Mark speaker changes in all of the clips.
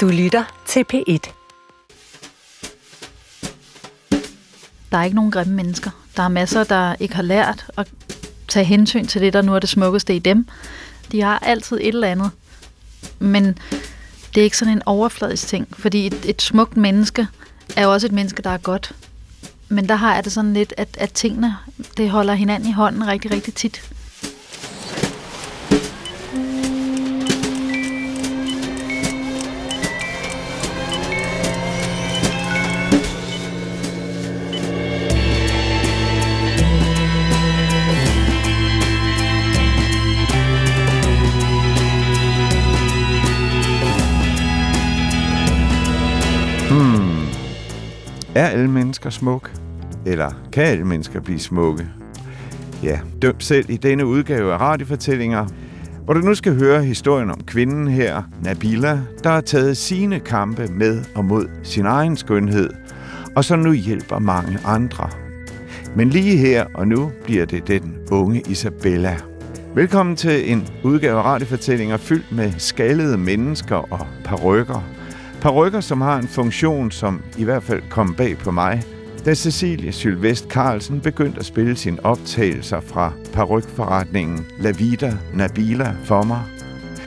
Speaker 1: Du lytter til P1.
Speaker 2: Der er ikke nogen grimme mennesker. Der er masser, der ikke har lært at tage hensyn til det, der nu er det smukkeste i dem. De har altid et eller andet. Men det er ikke sådan en overfladisk ting, fordi et, et smukt menneske er jo også et menneske, der er godt. Men der har jeg det sådan lidt, at, at tingene det holder hinanden i hånden rigtig, rigtig tit.
Speaker 3: Er alle mennesker smuk? Eller kan alle mennesker blive smukke? Ja, døm selv i denne udgave af radiofortællinger, hvor du nu skal høre historien om kvinden her, Nabila, der har taget sine kampe med og mod sin egen skønhed, og som nu hjælper mange andre. Men lige her og nu bliver det den unge Isabella. Velkommen til en udgave af radiofortællinger fyldt med skaldede mennesker og parrykker – Parrykker, som har en funktion, som i hvert fald kom bag på mig, da Cecilie Sylvest Carlsen begyndte at spille sine optagelser fra parrykforretningen La Vida Nabila for mig.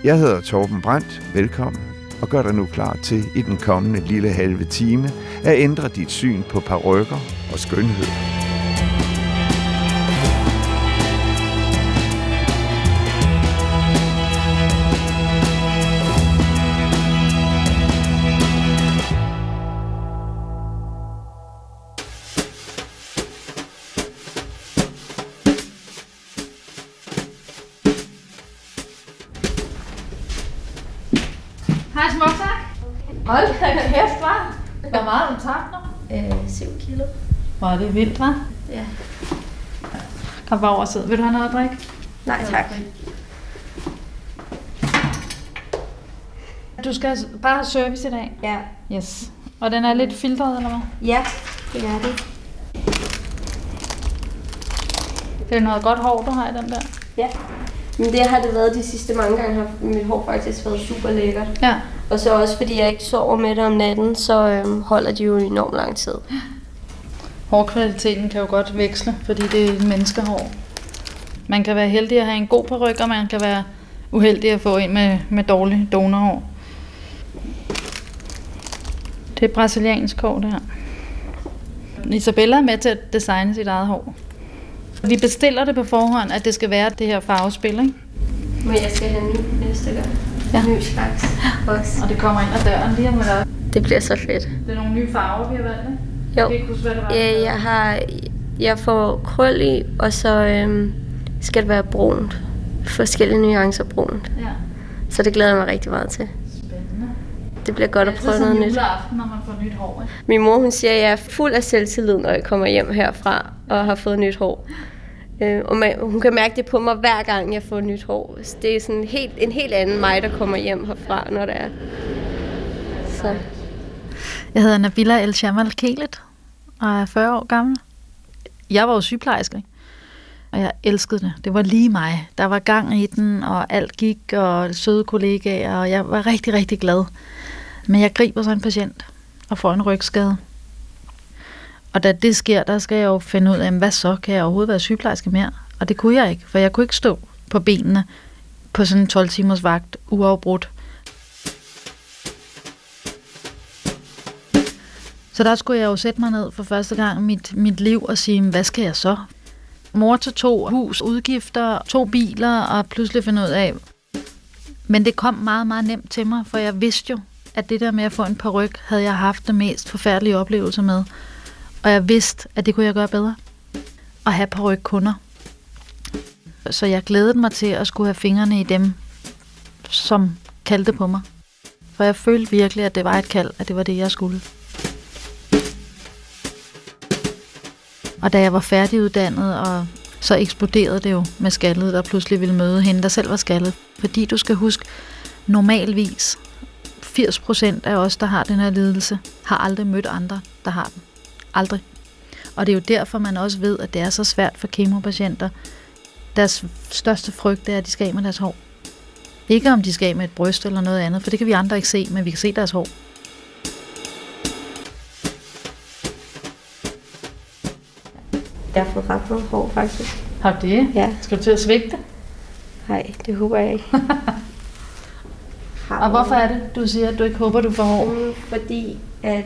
Speaker 3: Jeg hedder Torben Brandt. Velkommen og gør dig nu klar til i den kommende lille halve time at ændre dit syn på parrykker og skønhed.
Speaker 2: Hold da kæft, hva'? Hvor meget du tabt
Speaker 4: nu? Øh, 7 kilo.
Speaker 2: Hvor er det vildt, hva'?
Speaker 4: Ja.
Speaker 2: Kom bare over og sid. Vil du have noget at drikke?
Speaker 4: Nej, tak.
Speaker 2: Du skal bare have service i dag?
Speaker 4: Ja.
Speaker 2: Yes. Og den er lidt filtret, eller hvad?
Speaker 4: Ja, det er det.
Speaker 2: Det er noget godt hår, du har i den der?
Speaker 4: Ja. Men det har det været de sidste mange gange, har mit hår faktisk været super lækkert.
Speaker 2: Ja.
Speaker 4: Og så også fordi jeg ikke sover med det om natten, så øhm, holder de jo enormt lang tid.
Speaker 2: Hårkvaliteten kan jo godt veksle, fordi det er menneskehår. Man kan være heldig at have en god peruk, og man kan være uheldig at få en med, med dårlig donorhår. Det er brasiliansk hår, det her. Isabella er med til at designe sit eget hår. Vi bestiller det på forhånd, at det skal være det her farvespil, ikke?
Speaker 4: Men jeg skal have ny næste gang. Ja. Ny slags også.
Speaker 2: Og det kommer ind ad døren lige om lidt.
Speaker 4: Det bliver så fedt.
Speaker 2: Det er nogle nye farver, vi har valgt, ikke?
Speaker 4: Jo. Jeg, huske, hvad det var, ja, jeg har... Jeg får krøl i, og så øhm, skal det være brunt. Forskellige nuancer brunt.
Speaker 2: Ja.
Speaker 4: Så det glæder jeg mig rigtig meget til.
Speaker 2: Spændende.
Speaker 4: Det bliver godt at prøve noget nyt.
Speaker 2: Det er aften, når man får nyt hår, ikke?
Speaker 4: Min mor hun siger, at jeg er fuld af selvtillid, når jeg kommer hjem herfra og har fået nyt hår. Øh, og man, hun kan mærke det på mig hver gang, jeg får nyt hår. Altså, det er sådan helt, en helt anden mig, der kommer hjem herfra, når det er. Så.
Speaker 2: Jeg hedder Nabila El Shamal Kelet og er 40 år gammel. Jeg var jo sygeplejerske, og jeg elskede det. Det var lige mig. Der var gang i den, og alt gik, og søde kollegaer, og jeg var rigtig, rigtig glad. Men jeg griber så en patient og får en rygskade. Og da det sker, der skal jeg jo finde ud af, hvad så? Kan jeg overhovedet være sygeplejerske mere? Og det kunne jeg ikke, for jeg kunne ikke stå på benene på sådan en 12 timers vagt uafbrudt. Så der skulle jeg jo sætte mig ned for første gang i mit, mit liv og sige, hvad skal jeg så? Mor til to hus, udgifter, to biler og pludselig finde ud af. Men det kom meget, meget nemt til mig, for jeg vidste jo, at det der med at få en peruk, havde jeg haft det mest forfærdelige oplevelse med. Og jeg vidste, at det kunne jeg gøre bedre. At have på kunder. Så jeg glædede mig til at skulle have fingrene i dem, som kaldte på mig. For jeg følte virkelig, at det var et kald, at det var det, jeg skulle. Og da jeg var færdiguddannet, og så eksploderede det jo med skaldet, der pludselig ville møde hende, der selv var skaldet. Fordi du skal huske, normalvis 80% af os, der har den her lidelse, har aldrig mødt andre, der har den. Aldrig. Og det er jo derfor, man også ved, at det er så svært for kemopatienter. Deres største frygt er, at de skal af med deres hår. Ikke om de skal af med et bryst eller noget andet, for det kan vi andre ikke se, men vi kan se deres hår.
Speaker 4: Jeg har fået ret meget hår, faktisk.
Speaker 2: Har du det?
Speaker 4: Ja.
Speaker 2: Skal du til at svigte?
Speaker 4: Nej, det håber jeg ikke.
Speaker 2: Og hvorfor er det, du siger, at du ikke håber, du får hår?
Speaker 4: Fordi, at,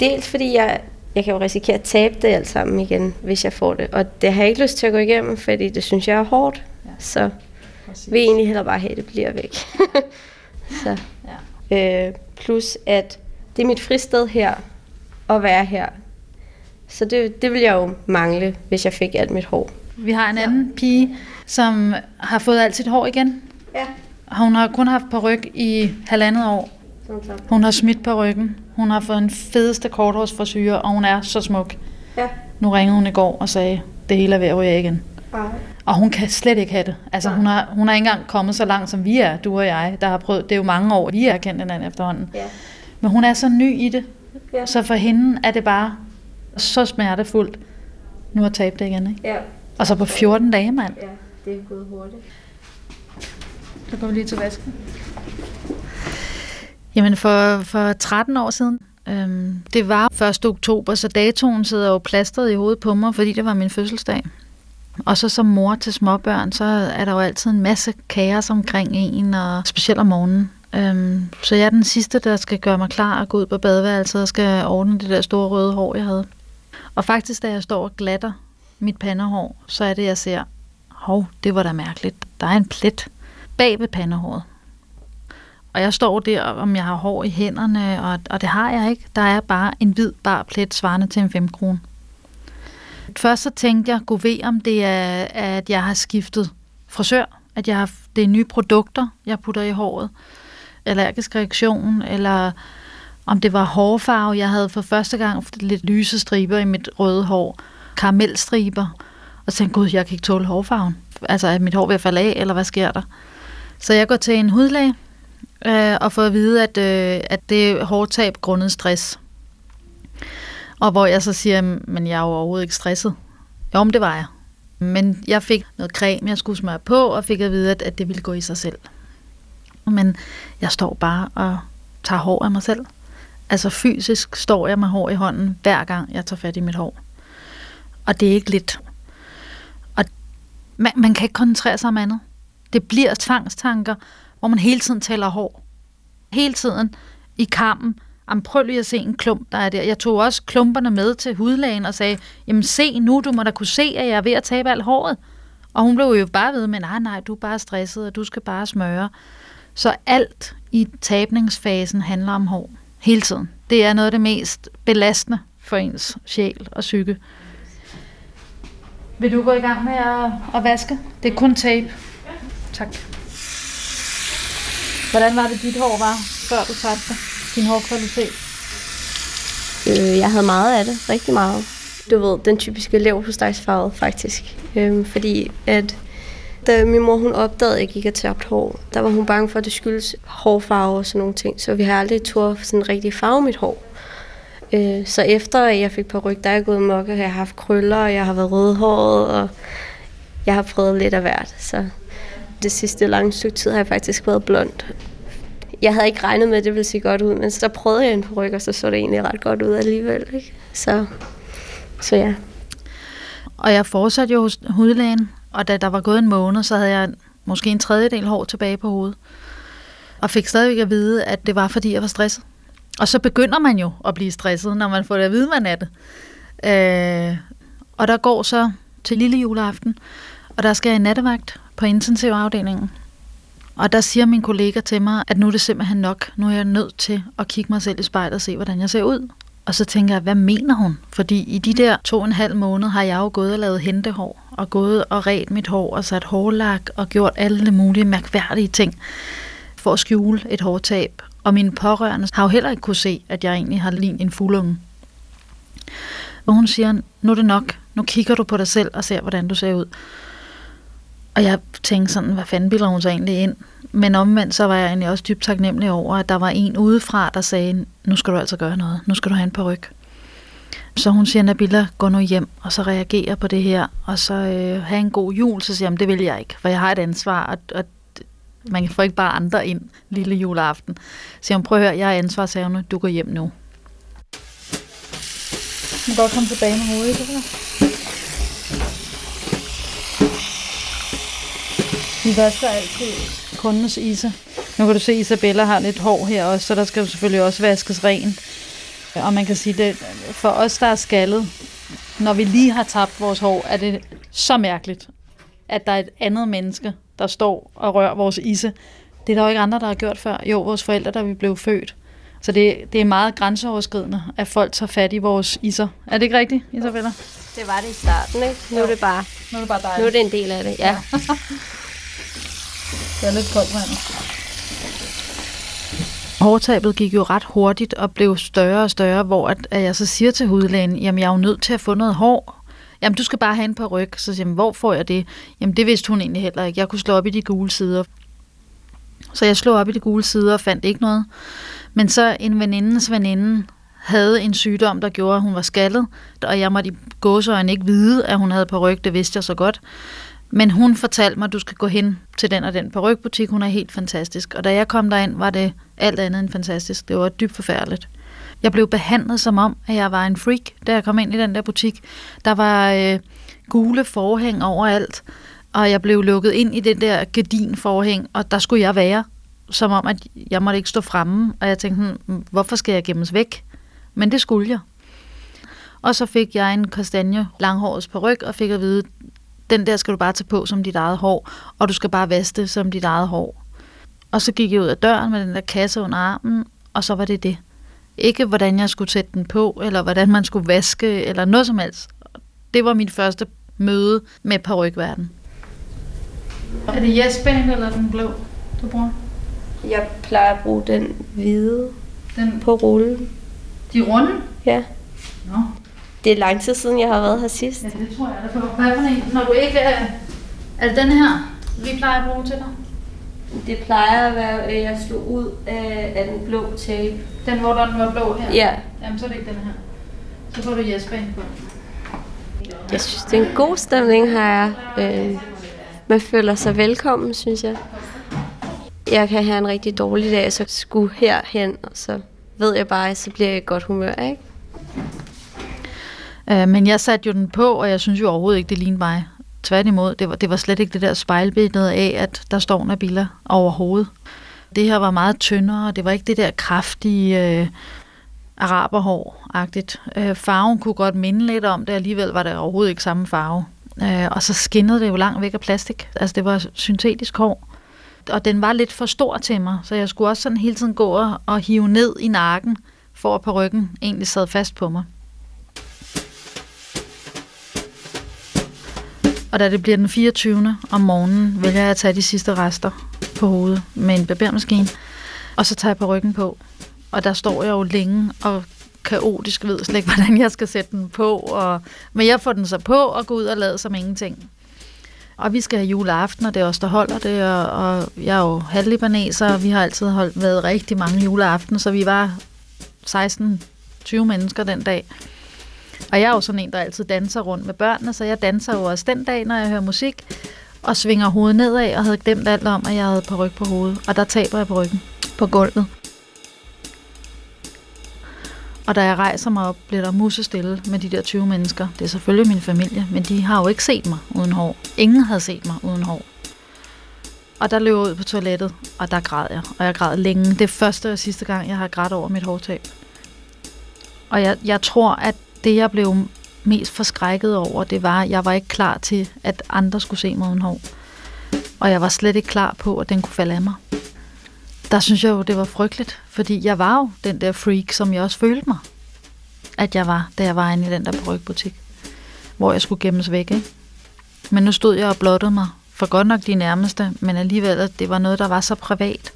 Speaker 4: dels fordi jeg, jeg kan jo risikere at tabe det alt sammen igen, hvis jeg får det. Og det har jeg ikke lyst til at gå igennem, fordi det synes jeg er hårdt.
Speaker 2: Ja.
Speaker 4: Ja. Så vil jeg egentlig hellere bare have, at det bliver væk. så. Ja. Øh, plus at det er mit fristed her, at være her. Så det, det vil jeg jo mangle, hvis jeg fik alt mit hår.
Speaker 2: Vi har en anden pige, som har fået alt sit hår igen.
Speaker 4: Ja.
Speaker 2: Hun har kun haft på ryg i halvandet år. Hun har smidt på ryggen. Hun har fået en fedeste korthårsforsyre, og hun er så smuk.
Speaker 4: Ja.
Speaker 2: Nu ringede hun i går og sagde, det hele er ved at ryge igen.
Speaker 4: Bare.
Speaker 2: Og hun kan slet ikke have det. Altså, hun har, hun har ikke engang kommet så langt, som vi er, du og jeg, der har prøvet. Det er jo mange år, vi har kendt hinanden efterhånden.
Speaker 4: Ja.
Speaker 2: Men hun er så ny i det,
Speaker 4: Ja.
Speaker 2: så for hende er det bare så smertefuldt. Nu har tabt det igen, ikke?
Speaker 4: Ja.
Speaker 2: Og så på 14 dage, mand.
Speaker 4: ja, det er gået hurtigt.
Speaker 2: Så går vi lige til vasken. Jamen for, for 13 år siden, øhm, det var 1. oktober, så datoen sidder jo plastret i hovedet på mig, fordi det var min fødselsdag. Og så som mor til småbørn, så er der jo altid en masse kaos omkring en, og specielt om morgenen. Øhm, så jeg er den sidste, der skal gøre mig klar og gå ud på badeværelset og skal ordne det der store røde hår, jeg havde. Og faktisk, da jeg står og glatter mit pandehår, så er det, jeg ser, hov, det var da mærkeligt. Der er en plet bag ved pandehåret. Og jeg står der, om jeg har hår i hænderne, og, og det har jeg ikke. Der er bare en hvid bar plet svarende til en 5 krone. Først så tænkte jeg, gå ved om det er, at jeg har skiftet frisør, at jeg har, det er nye produkter, jeg putter i håret, allergisk reaktion, eller om det var hårfarve. Jeg havde for første gang lidt lyse striber i mit røde hår, karamelstriber, og så tænkte gud, jeg kan ikke tåle hårfarven. Altså, er mit hår ved at falde af, eller hvad sker der? Så jeg går til en hudlæge, øh, og fået at vide, at, øh, at det er hårdtab grundet stress. Og hvor jeg så siger, men jeg er jo overhovedet ikke stresset. Jo, men det var jeg. Men jeg fik noget creme, jeg skulle smøre på, og fik at vide, at, at det ville gå i sig selv. Men jeg står bare og tager hår af mig selv. Altså fysisk står jeg med hår i hånden, hver gang jeg tager fat i mit hår. Og det er ikke lidt. Og man, man kan ikke koncentrere sig om andet. Det bliver tvangstanker, hvor man hele tiden tæller hår. Hele tiden i kampen. Jamen, prøv lige at se en klump, der er der. Jeg tog også klumperne med til hudlægen og sagde, jamen se nu, du må da kunne se, at jeg er ved at tabe alt håret. Og hun blev jo bare ved med, nej, nej, du er bare stresset, og du skal bare smøre. Så alt i tabningsfasen handler om hår. Hele tiden. Det er noget af det mest belastende for ens sjæl og psyke. Vil du gå i gang med at, at vaske? Det er kun tape. Tak. Hvordan var det, dit hår var, før du tabte det? Din hårkvalitet?
Speaker 4: Øh, jeg havde meget af det, rigtig meget. Du ved, den typiske leverpostejsfarve faktisk. Øhm, fordi at da min mor hun opdagede, at jeg gik og tabt hår, der var hun bange for, at det skyldes hårfarve og sådan nogle ting. Så vi har aldrig tur sådan rigtig farve mit hår. Øh, så efter at jeg fik på ryg, der er jeg gået mok, og jeg har haft krøller, og jeg har været rødhåret, og jeg har prøvet lidt af hvert. Så det sidste lange stykke tid har jeg faktisk været blond. Jeg havde ikke regnet med, at det ville se godt ud, men så prøvede jeg en på ryg, og så så det egentlig ret godt ud alligevel. Ikke? Så, så ja.
Speaker 2: Og jeg fortsatte jo hos hudlægen, og da der var gået en måned, så havde jeg måske en tredjedel hår tilbage på hovedet. Og fik stadigvæk at vide, at det var, fordi jeg var stresset. Og så begynder man jo at blive stresset, når man får det at vide, man er det. Øh, og der går så til lille juleaften, og der skal jeg i nattevagt på intensivafdelingen. Og der siger min kollega til mig, at nu er det simpelthen nok. Nu er jeg nødt til at kigge mig selv i spejlet og se, hvordan jeg ser ud. Og så tænker jeg, hvad mener hun? Fordi i de der to og en halv måned har jeg jo gået og lavet hentehår, og gået og ret mit hår, og sat hårlak, og gjort alle mulige mærkværdige ting for at skjule et hårtab. Og mine pårørende har jo heller ikke kunne se, at jeg egentlig har lignet en fuldunge. Og hun siger, nu er det nok. Nu kigger du på dig selv og ser, hvordan du ser ud. Og jeg tænkte sådan, hvad fanden bilder hun så egentlig ind? Men omvendt, så var jeg egentlig også dybt taknemmelig over, at der var en udefra, der sagde, nu skal du altså gøre noget. Nu skal du have en peruk. Så hun siger, Nabila, gå nu hjem, og så reagere på det her, og så øh, have en god jul. Så siger jeg, det vil jeg ikke, for jeg har et ansvar, og, og Man får ikke bare andre ind lille juleaften. Så hun, prøv at høre, jeg er ansvarshavende, du går hjem nu. Du kan godt komme tilbage med hovedet, ikke? Vi vasker altid kundens ise. Nu kan du se, at Isabella har lidt hår her også, så der skal jo selvfølgelig også vaskes rent. Og man kan sige, det for os, der er skaldet, når vi lige har tabt vores hår, er det så mærkeligt, at der er et andet menneske, der står og rører vores isse. Det er der jo ikke andre, der har gjort før. Jo, vores forældre, da vi blev født. Så det, det er meget grænseoverskridende, at folk tager fat i vores isser. Er det ikke rigtigt, Isabella?
Speaker 4: Det var det i starten, ikke? Nu er det bare,
Speaker 2: Nu er det bare dejligt.
Speaker 4: nu er det en del af det, ja.
Speaker 2: Det er lidt koldt vand. Hårtabet gik jo ret hurtigt og blev større og større, hvor at, at jeg så siger til hudlægen, jamen jeg er jo nødt til at få noget hår. Jamen du skal bare have en par ryg. Så siger jeg, hvor får jeg det? Jamen det vidste hun egentlig heller ikke. Jeg kunne slå op i de gule sider. Så jeg slog op i de gule sider og fandt ikke noget. Men så en venindens veninde havde en sygdom, der gjorde, at hun var skaldet, og jeg måtte i gåsøjne ikke vide, at hun havde på ryg. Det vidste jeg så godt. Men hun fortalte mig, at du skal gå hen til den og den perukbutik, Hun er helt fantastisk. Og da jeg kom derind, var det alt andet end fantastisk. Det var dybt forfærdeligt. Jeg blev behandlet som om, at jeg var en freak, da jeg kom ind i den der butik. Der var øh, gule forhæng overalt, og jeg blev lukket ind i det der gardinforhæng, og der skulle jeg være, som om, at jeg måtte ikke stå fremme. Og jeg tænkte, hm, hvorfor skal jeg gemmes væk? Men det skulle jeg. Og så fik jeg en kastanje langhårets peruk og fik at vide, den der skal du bare tage på som dit eget hår, og du skal bare vaske det som dit eget hår. Og så gik jeg ud af døren med den der kasse under armen, og så var det det. Ikke hvordan jeg skulle sætte den på, eller hvordan man skulle vaske, eller noget som helst. Det var mit første møde med parrykverden. Er det Jesbane eller den blå, du bruger?
Speaker 4: Jeg plejer at bruge den hvide
Speaker 2: Den,
Speaker 4: på rullen.
Speaker 2: de runde?
Speaker 4: Ja.
Speaker 2: Nå,
Speaker 4: Det er lang tid siden, jeg har været her sidst.
Speaker 2: ja, det tror jeg da på. Hvad for en? Når du ikke er... Er det den her, vi plejer at bruge til dig?
Speaker 4: Det plejer at være, at jeg slog ud af, af den blå tape.
Speaker 2: Den, hvor den var blå her?
Speaker 4: Ja,
Speaker 2: Jamen, så er det ikke den her. Så får du Jesbane på.
Speaker 4: jeg synes, det er en god stemning her. Øh, man føler sig velkommen, synes jeg. Jeg kan have en rigtig dårlig dag, så skulle herhen, og så ved jeg bare, at så bliver jeg i godt humør, ikke?
Speaker 2: Øh, men jeg satte jo den på, og jeg synes jo overhovedet ikke, det lignede mig. Tværtimod, det var, det var slet ikke det der spejlbillede af, at der står Nabila overhovedet. Det her var meget tyndere, det var ikke det der kraftige øh, araberhår-agtigt. Øh, farven kunne godt minde lidt om det, alligevel var det overhovedet ikke samme farve. Øh, og så skinnede det jo langt væk af plastik. Altså det var syntetisk hår. Og den var lidt for stor til mig, så jeg skulle også sådan hele tiden gå og, og hive ned i nakken, for at perukken egentlig sad fast på mig. Og da det bliver den 24. om morgenen, vælger jeg at tage de sidste rester på hovedet med en barbermaskine. Og så tager jeg på ryggen på. Og der står jeg jo længe og kaotisk ved slet ikke, hvordan jeg skal sætte den på. Og, men jeg får den så på og går ud og lader som ingenting. Og vi skal have juleaften, og det er os, der holder det. Og, og jeg er jo halvlibaneser, og vi har altid holdt, været rigtig mange juleaften, så vi var 16-20 mennesker den dag. Og jeg er jo sådan en, der altid danser rundt med børnene, så jeg danser jo også den dag, når jeg hører musik, og svinger hovedet nedad, og havde glemt alt om, at jeg havde på ryg på hovedet. Og der taber jeg på ryggen på gulvet. Og da jeg rejser mig op, bliver der musestille med de der 20 mennesker. Det er selvfølgelig min familie, men de har jo ikke set mig uden hår. Ingen havde set mig uden hår. Og der løb jeg ud på toilettet, og der græd jeg. Og jeg græd længe. Det er første og sidste gang, jeg har grædt over mit hårtab. Og jeg, jeg tror, at det, jeg blev mest forskrækket over, det var, at jeg var ikke klar til, at andre skulle se mig uden hår. Og jeg var slet ikke klar på, at den kunne falde af mig. Der synes jeg jo, det var frygteligt, fordi jeg var jo den der freak, som jeg også følte mig, at jeg var, da jeg var inde i den der brygbutik, hvor jeg skulle gemmes væk. Ikke? Men nu stod jeg og blottede mig for godt nok de nærmeste, men alligevel, at det var noget, der var så privat.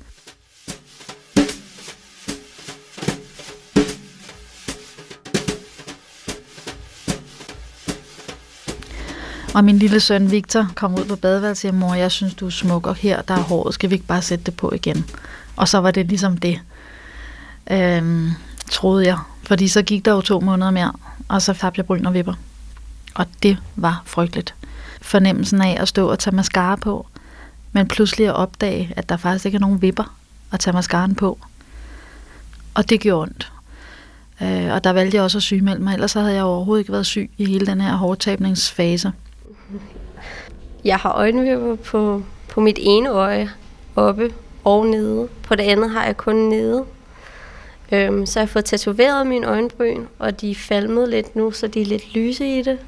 Speaker 2: Og min lille søn Victor kom ud på badeværelset og siger, mor, jeg synes, du er smuk, og her der er håret, skal vi ikke bare sætte det på igen? Og så var det ligesom det, øhm, troede jeg. Fordi så gik der jo to måneder mere, og så tabte jeg bryn og vipper. Og det var frygteligt. Fornemmelsen af at stå og tage mascara på, men pludselig at opdage, at der faktisk ikke er nogen vipper at tage mascaraen på. Og det gjorde ondt. Øh, og der valgte jeg også at sygemelde mig, ellers havde jeg overhovedet ikke været syg i hele den her hårdtabningsfase.
Speaker 4: Jeg har øjenvipper på, på mit ene øje, oppe og nede. På det andet har jeg kun nede. Øhm, så jeg har fået tatoveret min øjenbryn, og de er falmet lidt nu, så de er lidt lyse i det.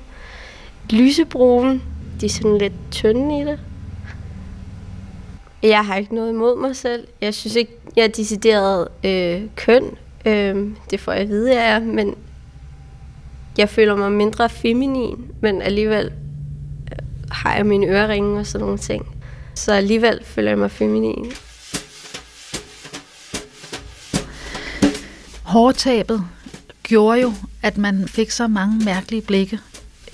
Speaker 4: Lysebrune. De er sådan lidt tynde i det. Jeg har ikke noget imod mig selv. Jeg synes ikke, jeg er decideret øh, køn. Øh, det får jeg at vide, jeg er, men jeg føler mig mindre feminin, men alligevel har jeg mine øreringe og sådan nogle ting. Så alligevel føler jeg mig feminin.
Speaker 2: Hårtabet gjorde jo, at man fik så mange mærkelige blikke.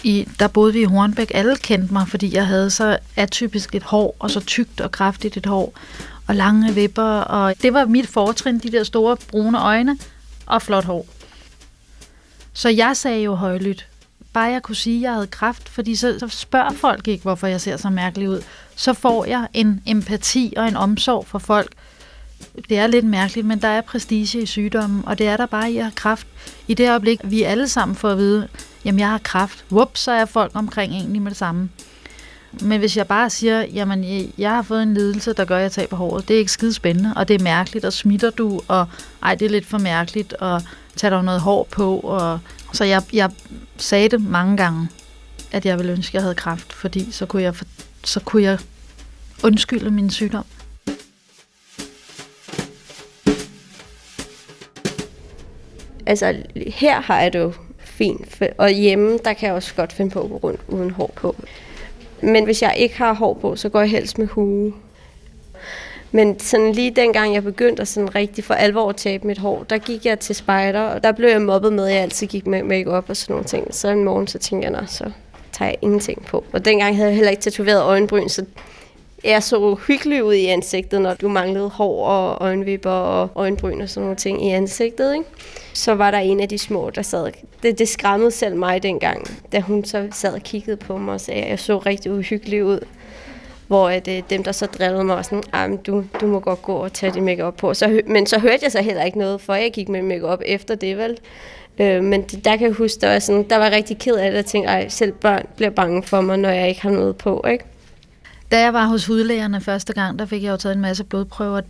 Speaker 2: I, der boede vi i Hornbæk. Alle kendte mig, fordi jeg havde så atypisk et hår, og så tykt og kraftigt et hår, og lange vipper. Og det var mit fortrin, de der store brune øjne og flot hår. Så jeg sagde jo højlydt, bare jeg kunne sige, at jeg havde kraft, fordi så, så spørger folk ikke, hvorfor jeg ser så mærkelig ud. Så får jeg en empati og en omsorg for folk, det er lidt mærkeligt, men der er prestige i sygdommen, og det er der bare i at have kraft. I det øjeblik, vi alle sammen får at vide, jamen jeg har kraft, whoop, så er folk omkring egentlig med det samme. Men hvis jeg bare siger, jamen jeg har fået en lidelse, der gør, at jeg taber håret, det er ikke skide spændende, og det er mærkeligt, og smitter du, og ej, det er lidt for mærkeligt, og tager der noget hår på, og så jeg, jeg sagde det mange gange, at jeg ville ønske, at jeg havde kraft, fordi så kunne jeg, så kunne jeg undskylde min sygdom.
Speaker 4: altså her har jeg det jo fint, og hjemme, der kan jeg også godt finde på at gå rundt uden hår på. Men hvis jeg ikke har hår på, så går jeg helst med hue. Men sådan lige dengang jeg begyndte at sådan rigtig for alvor at tabe mit hår, der gik jeg til spejder, og der blev jeg mobbet med, at jeg altid gik med makeup og sådan nogle ting. Så en morgen, så tænkte jeg, så tager jeg ingenting på. Og dengang havde jeg heller ikke tatoveret øjenbryn, så jeg så hyggelig ud i ansigtet, når du manglede hår og øjenvipper og øjenbryn og sådan nogle ting i ansigtet. Ikke? Så var der en af de små, der sad... Det, det skræmmede selv mig dengang, da hun så sad og kiggede på mig og sagde, at jeg så rigtig uhyggelig ud. Hvor at, øh, dem, der så drillede mig, var sådan, ah, du, du må godt gå og tage din makeup på. Så, men så hørte jeg så heller ikke noget, for jeg gik med makeup efter det, vel? Øh, men der kan jeg huske, der var, sådan, der var rigtig ked af det, og tænkte, ej, selv børn bliver bange for mig, når jeg ikke har noget på, ikke?
Speaker 2: Da jeg var hos hudlægerne første gang, der fik jeg jo taget en masse blodprøver,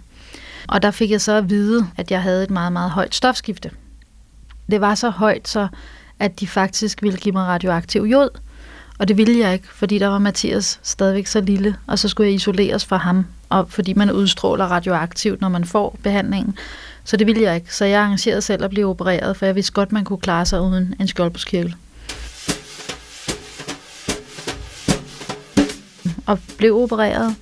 Speaker 2: og der fik jeg så at vide, at jeg havde et meget, meget højt stofskifte. Det var så højt, så at de faktisk ville give mig radioaktiv jod. Og det ville jeg ikke, fordi der var Mathias stadigvæk så lille, og så skulle jeg isoleres fra ham, og fordi man udstråler radioaktivt, når man får behandlingen. Så det ville jeg ikke. Så jeg arrangerede selv at blive opereret, for jeg vidste godt, man kunne klare sig uden en skjoldbruskkirtel. og blev opereret,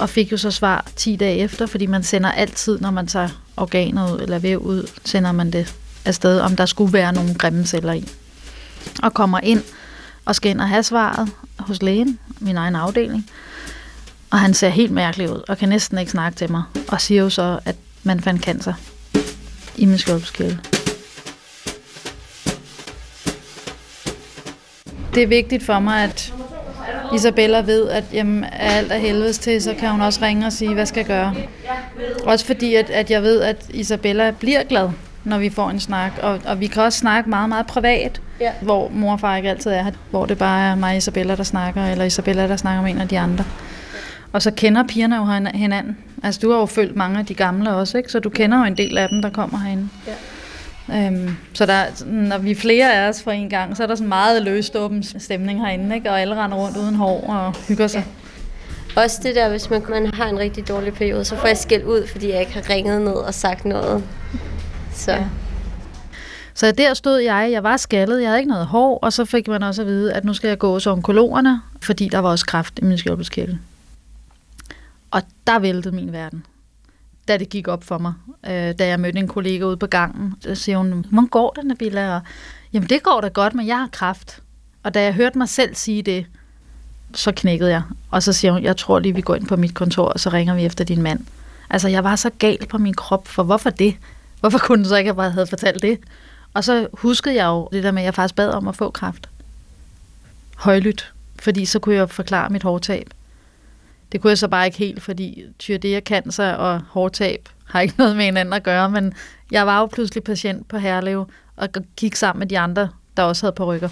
Speaker 2: og fik jo så svar 10 dage efter, fordi man sender altid, når man tager organer ud eller væv ud, sender man det afsted, om der skulle være nogle grimme celler i. Og kommer ind og skal ind og have svaret hos lægen, min egen afdeling, og han ser helt mærkelig ud, og kan næsten ikke snakke til mig, og siger jo så, at man fandt cancer i min skjoldskirtel. Det er vigtigt for mig, at Isabella ved, at jamen, er alt er helvedes til, så kan hun også ringe og sige, hvad skal jeg gøre. Også fordi, at, at jeg ved, at Isabella bliver glad, når vi får en snak. Og, og vi kan også snakke meget, meget privat, ja. hvor mor og far ikke altid er her. Hvor det bare er mig og Isabella, der snakker, eller Isabella, der snakker med en af de andre. Og så kender pigerne jo hinanden. Altså, du har jo følt mange af de gamle også, ikke? Så du kender jo en del af dem, der kommer herinde. Ja. Øhm, så der, når vi er flere af os for en gang, så er der sådan meget løst åben stemning herinde, ikke? og alle render rundt uden hår og hygger sig.
Speaker 4: Ja. Også det der, hvis man, man har en rigtig dårlig periode, så får jeg skæld ud, fordi jeg ikke har ringet ned og sagt noget. Så. Ja.
Speaker 2: Så der stod jeg, jeg var skaldet, jeg havde ikke noget hår, og så fik man også at vide, at nu skal jeg gå hos onkologerne, fordi der var også kræft i min skjoldbruskkirtel. Og der væltede min verden da det gik op for mig, øh, da jeg mødte en kollega ude på gangen. Så siger hun, hvordan går det, Nabila? Og, Jamen, det går da godt, men jeg har kræft. Og da jeg hørte mig selv sige det, så knækkede jeg. Og så siger hun, jeg tror lige, vi går ind på mit kontor, og så ringer vi efter din mand. Altså, jeg var så gal på min krop, for hvorfor det? Hvorfor kunne du så ikke have havde fortalt det? Og så huskede jeg jo det der med, at jeg faktisk bad om at få kraft. Højlydt. Fordi så kunne jeg forklare mit hårtab Det kunne jeg så bare ikke helt, fordi tyrdea cancer og hårtab har ikke noget med hinanden at gøre, men jeg var jo pludselig patient på Herlev og gik sammen med de andre, der også havde på rykker.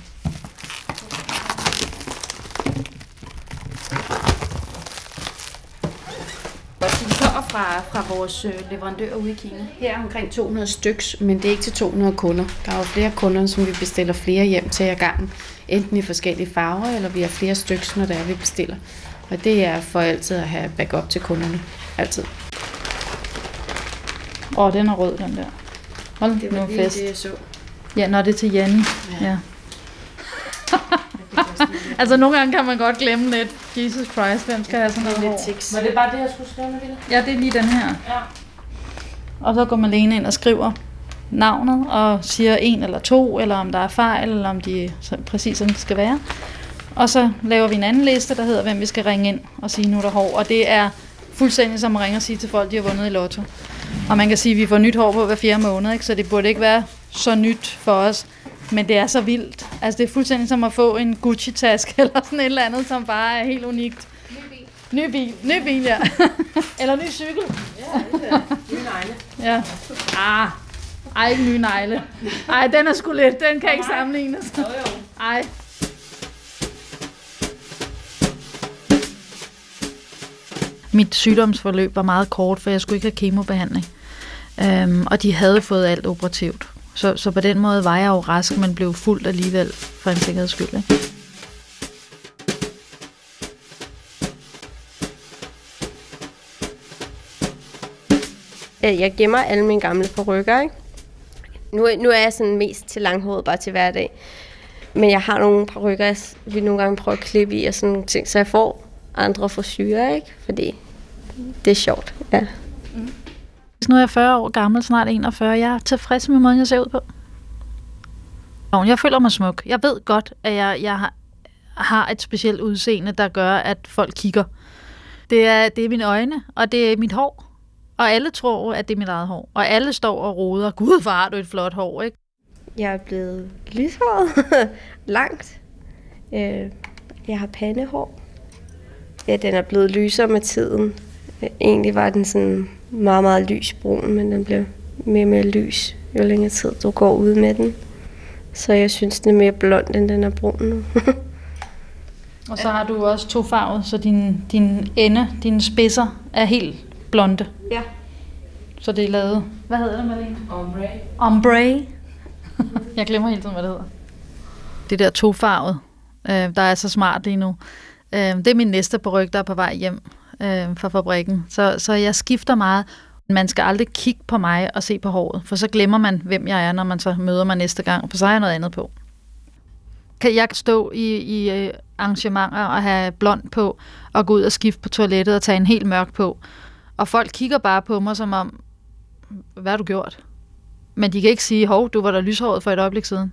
Speaker 1: De kommer fra, fra vores øh, leverandør ude i Kina. Her er omkring 200 styks, men det er ikke til 200 kunder. Der er jo flere kunder, som vi bestiller flere hjem til ad gangen. Enten i forskellige farver, eller vi har flere styks, når det er, vi bestiller. Og det er for altid at have backup til kunderne. Altid.
Speaker 2: Åh, oh, den er rød, den der. Hold
Speaker 1: Det
Speaker 2: nu
Speaker 1: var lige
Speaker 2: fest.
Speaker 1: det, jeg så.
Speaker 2: Ja, når det er til Janni. Ja.
Speaker 1: Ja.
Speaker 2: altså, nogle gange kan man godt glemme lidt. Jesus Christ, hvem skal have sådan noget hår?
Speaker 1: Lidt tiks.
Speaker 5: Var det bare det, jeg skulle skrive med Ville?
Speaker 2: Ja, det er lige den her.
Speaker 5: Ja.
Speaker 2: Og så går man alene ind og skriver navnet, og siger en eller to, eller om der er fejl, eller om de er præcis som det skal være. Og så laver vi en anden liste, der hedder, hvem vi skal ringe ind og sige, nu er der hår. Og det er fuldstændig som at ringe og sige til folk, de har vundet i lotto. Og man kan sige, at vi får nyt hår på hver fjerde måned, ikke? så det burde ikke være så nyt for os. Men det er så vildt. Altså det er fuldstændig som at få en Gucci-taske eller sådan et eller andet, som bare er helt unikt. Ny bil. Ny bil, ja. eller ny cykel.
Speaker 5: Nye negle.
Speaker 2: Ja. Ah. Ej, ikke nye negle. Ej, den er sgu lidt. Den kan ikke sammenlignes.
Speaker 5: Jo, jo.
Speaker 2: Ej. Mit sygdomsforløb var meget kort, for jeg skulle ikke have kemobehandling. Øhm, og de havde fået alt operativt. Så, så på den måde var jeg jo rask, men blev fuldt alligevel for en sikkerheds skyld. Ikke?
Speaker 4: Øh, Jeg gemmer alle mine gamle perukker, ikke? Nu, nu er jeg sådan mest til langhåret bare til hverdag. Men jeg har nogle perukker, jeg vil nogle gange prøve at klippe i og sådan nogle ting, så jeg får andre frisyrer, ikke? Fordi det er sjovt, ja.
Speaker 2: Nu er jeg 40 år gammel, snart 41. Jeg er tilfreds med måden, jeg ser ud på. Jeg føler mig smuk. Jeg ved godt, at jeg, jeg har, har et specielt udseende, der gør, at folk kigger. Det er, det er mine øjne, og det er mit hår. Og alle tror, at det er mit eget hår. Og alle står og roder. Gud, hvor har du et flot hår, ikke?
Speaker 4: Jeg er blevet lyshåret, langt. Øh, Jeg har pandehår. Ja, den er blevet lysere med tiden. Egentlig var den sådan meget, meget lysbrun, men den bliver mere og mere lys, jo længere tid du går ud med den. Så jeg synes, den er mere blond, end den er brun nu.
Speaker 2: Og så har du også to farver, så din, din ende, dine spidser er helt blonde.
Speaker 4: ja.
Speaker 2: Så det er lavet... Hvad hedder det, Malene?
Speaker 5: Ombre.
Speaker 2: Ombre. Jeg glemmer hele tiden, hvad det hedder. Det der tofarvet, øh, der er så smart lige nu. Øh, det er min næste peruk, der er på vej hjem øh, fra fabrikken. Så, så jeg skifter meget. Man skal aldrig kigge på mig og se på håret, for så glemmer man, hvem jeg er, når man så møder mig næste gang, for så har jeg noget andet på. Kan jeg stå i, i øh, arrangementer og have blond på, og gå ud og skifte på toilettet og tage en helt mørk på, og folk kigger bare på mig som om, hvad har du gjort? Men de kan ikke sige, hov, du var der lyshåret for et øjeblik siden.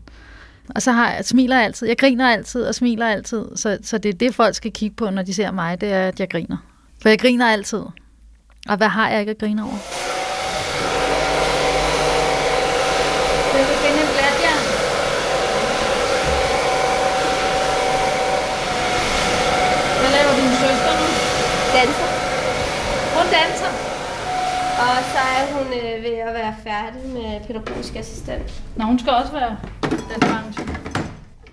Speaker 2: Og så har jeg, smiler jeg altid. Jeg griner altid og smiler altid. Så, så det er det, folk skal kigge på, når de ser mig, det er, at jeg griner. For jeg griner altid. Og hvad har jeg ikke at grine over? Vil du finde en blatjern? Hvad laver din søster nu?
Speaker 4: Danser.
Speaker 2: Hun danser.
Speaker 4: Og så er hun øh, ved at være færdig med pædagogisk assistent.
Speaker 2: Nå, hun skal også være den branche.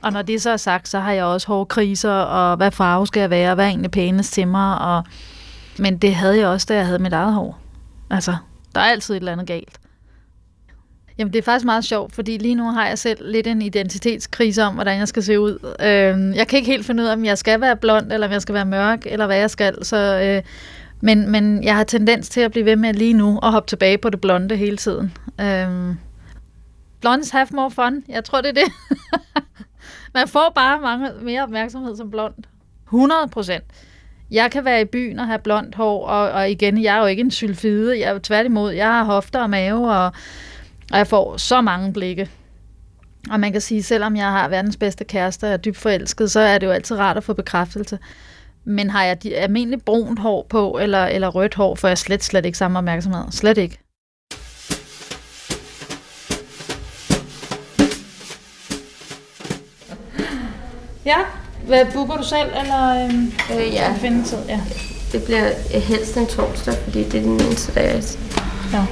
Speaker 2: Og når det så er sagt, så har jeg også hårde kriser, og hvad farve skal jeg være, og hvad er egentlig pænest til mig. Og... Men det havde jeg også, da jeg havde mit eget hår. Altså, der er altid et eller andet galt. Jamen, det er faktisk meget sjovt, fordi lige nu har jeg selv lidt en identitetskrise om, hvordan jeg skal se ud. Øh, jeg kan ikke helt finde ud af, om jeg skal være blond, eller om jeg skal være mørk, eller hvad jeg skal. Så, øh, men, men jeg har tendens til at blive ved med lige nu at hoppe tilbage på det blonde hele tiden. Øh, blondes have more fun. Jeg tror, det er det. Man får bare mange, mere opmærksomhed som blond. 100 procent. Jeg kan være i byen og have blondt hår, og, og igen, jeg er jo ikke en sylfide. Jeg er tværtimod, jeg har hofter og mave, og, og jeg får så mange blikke. Og man kan sige, selvom jeg har verdens bedste kæreste og er dybt forelsket, så er det jo altid rart at få bekræftelse. Men har jeg de almindeligt brunt hår på, eller, eller rødt hår, får jeg slet, slet ikke samme opmærksomhed. Slet ikke. Ja, hvad booker du selv, eller øhm,
Speaker 4: Øh, ja.
Speaker 2: finde tid? Ja.
Speaker 4: Det bliver helst en torsdag, fordi det er den eneste dag, jeg
Speaker 2: Ja.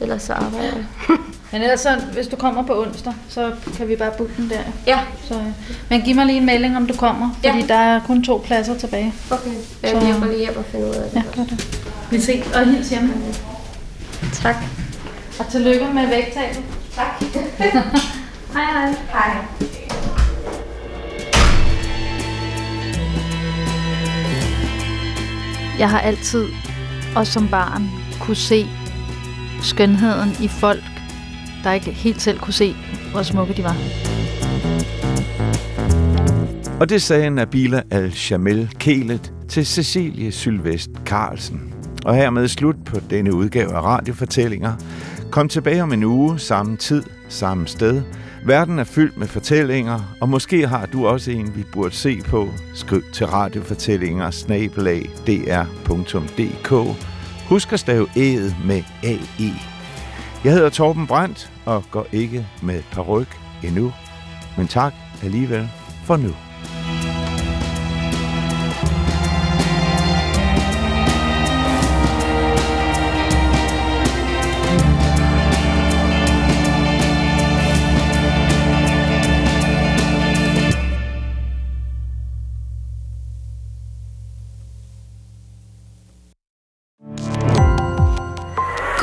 Speaker 4: ellers så arbejder jeg.
Speaker 2: Men ellers, så, hvis du kommer på onsdag, så kan vi bare booke den der.
Speaker 4: Ja,
Speaker 2: Så, øh, men giv mig lige en melding, om du kommer,
Speaker 4: Ja.
Speaker 2: fordi der er kun to pladser tilbage.
Speaker 4: okay. Jeg
Speaker 2: Så-
Speaker 4: hjælper lige hjem og finder ud af det.
Speaker 2: Ja, gør det. Vi ses og hils hjemme.
Speaker 4: Tak.
Speaker 2: Og tillykke med vægttabet.
Speaker 4: Tak.
Speaker 2: Hej hej.
Speaker 4: Hej.
Speaker 2: Jeg har altid, og som barn, kunne se skønheden i folk, der ikke helt selv kunne se, hvor smukke de var.
Speaker 3: Og det sagde Nabila Al-Shamel Kelet til Cecilie Sylvest Carlsen. Og hermed slut på denne udgave af Radiofortællinger. Kom tilbage om en uge, samme tid, samme sted. Verden er fyldt med fortællinger, og måske har du også en, vi burde se på. Skriv til radiofortællinger snabelag dr.dk. Husk at stave æget med AE. Jeg hedder Torben Brandt og går ikke med paryk endnu. Men tak alligevel for nu.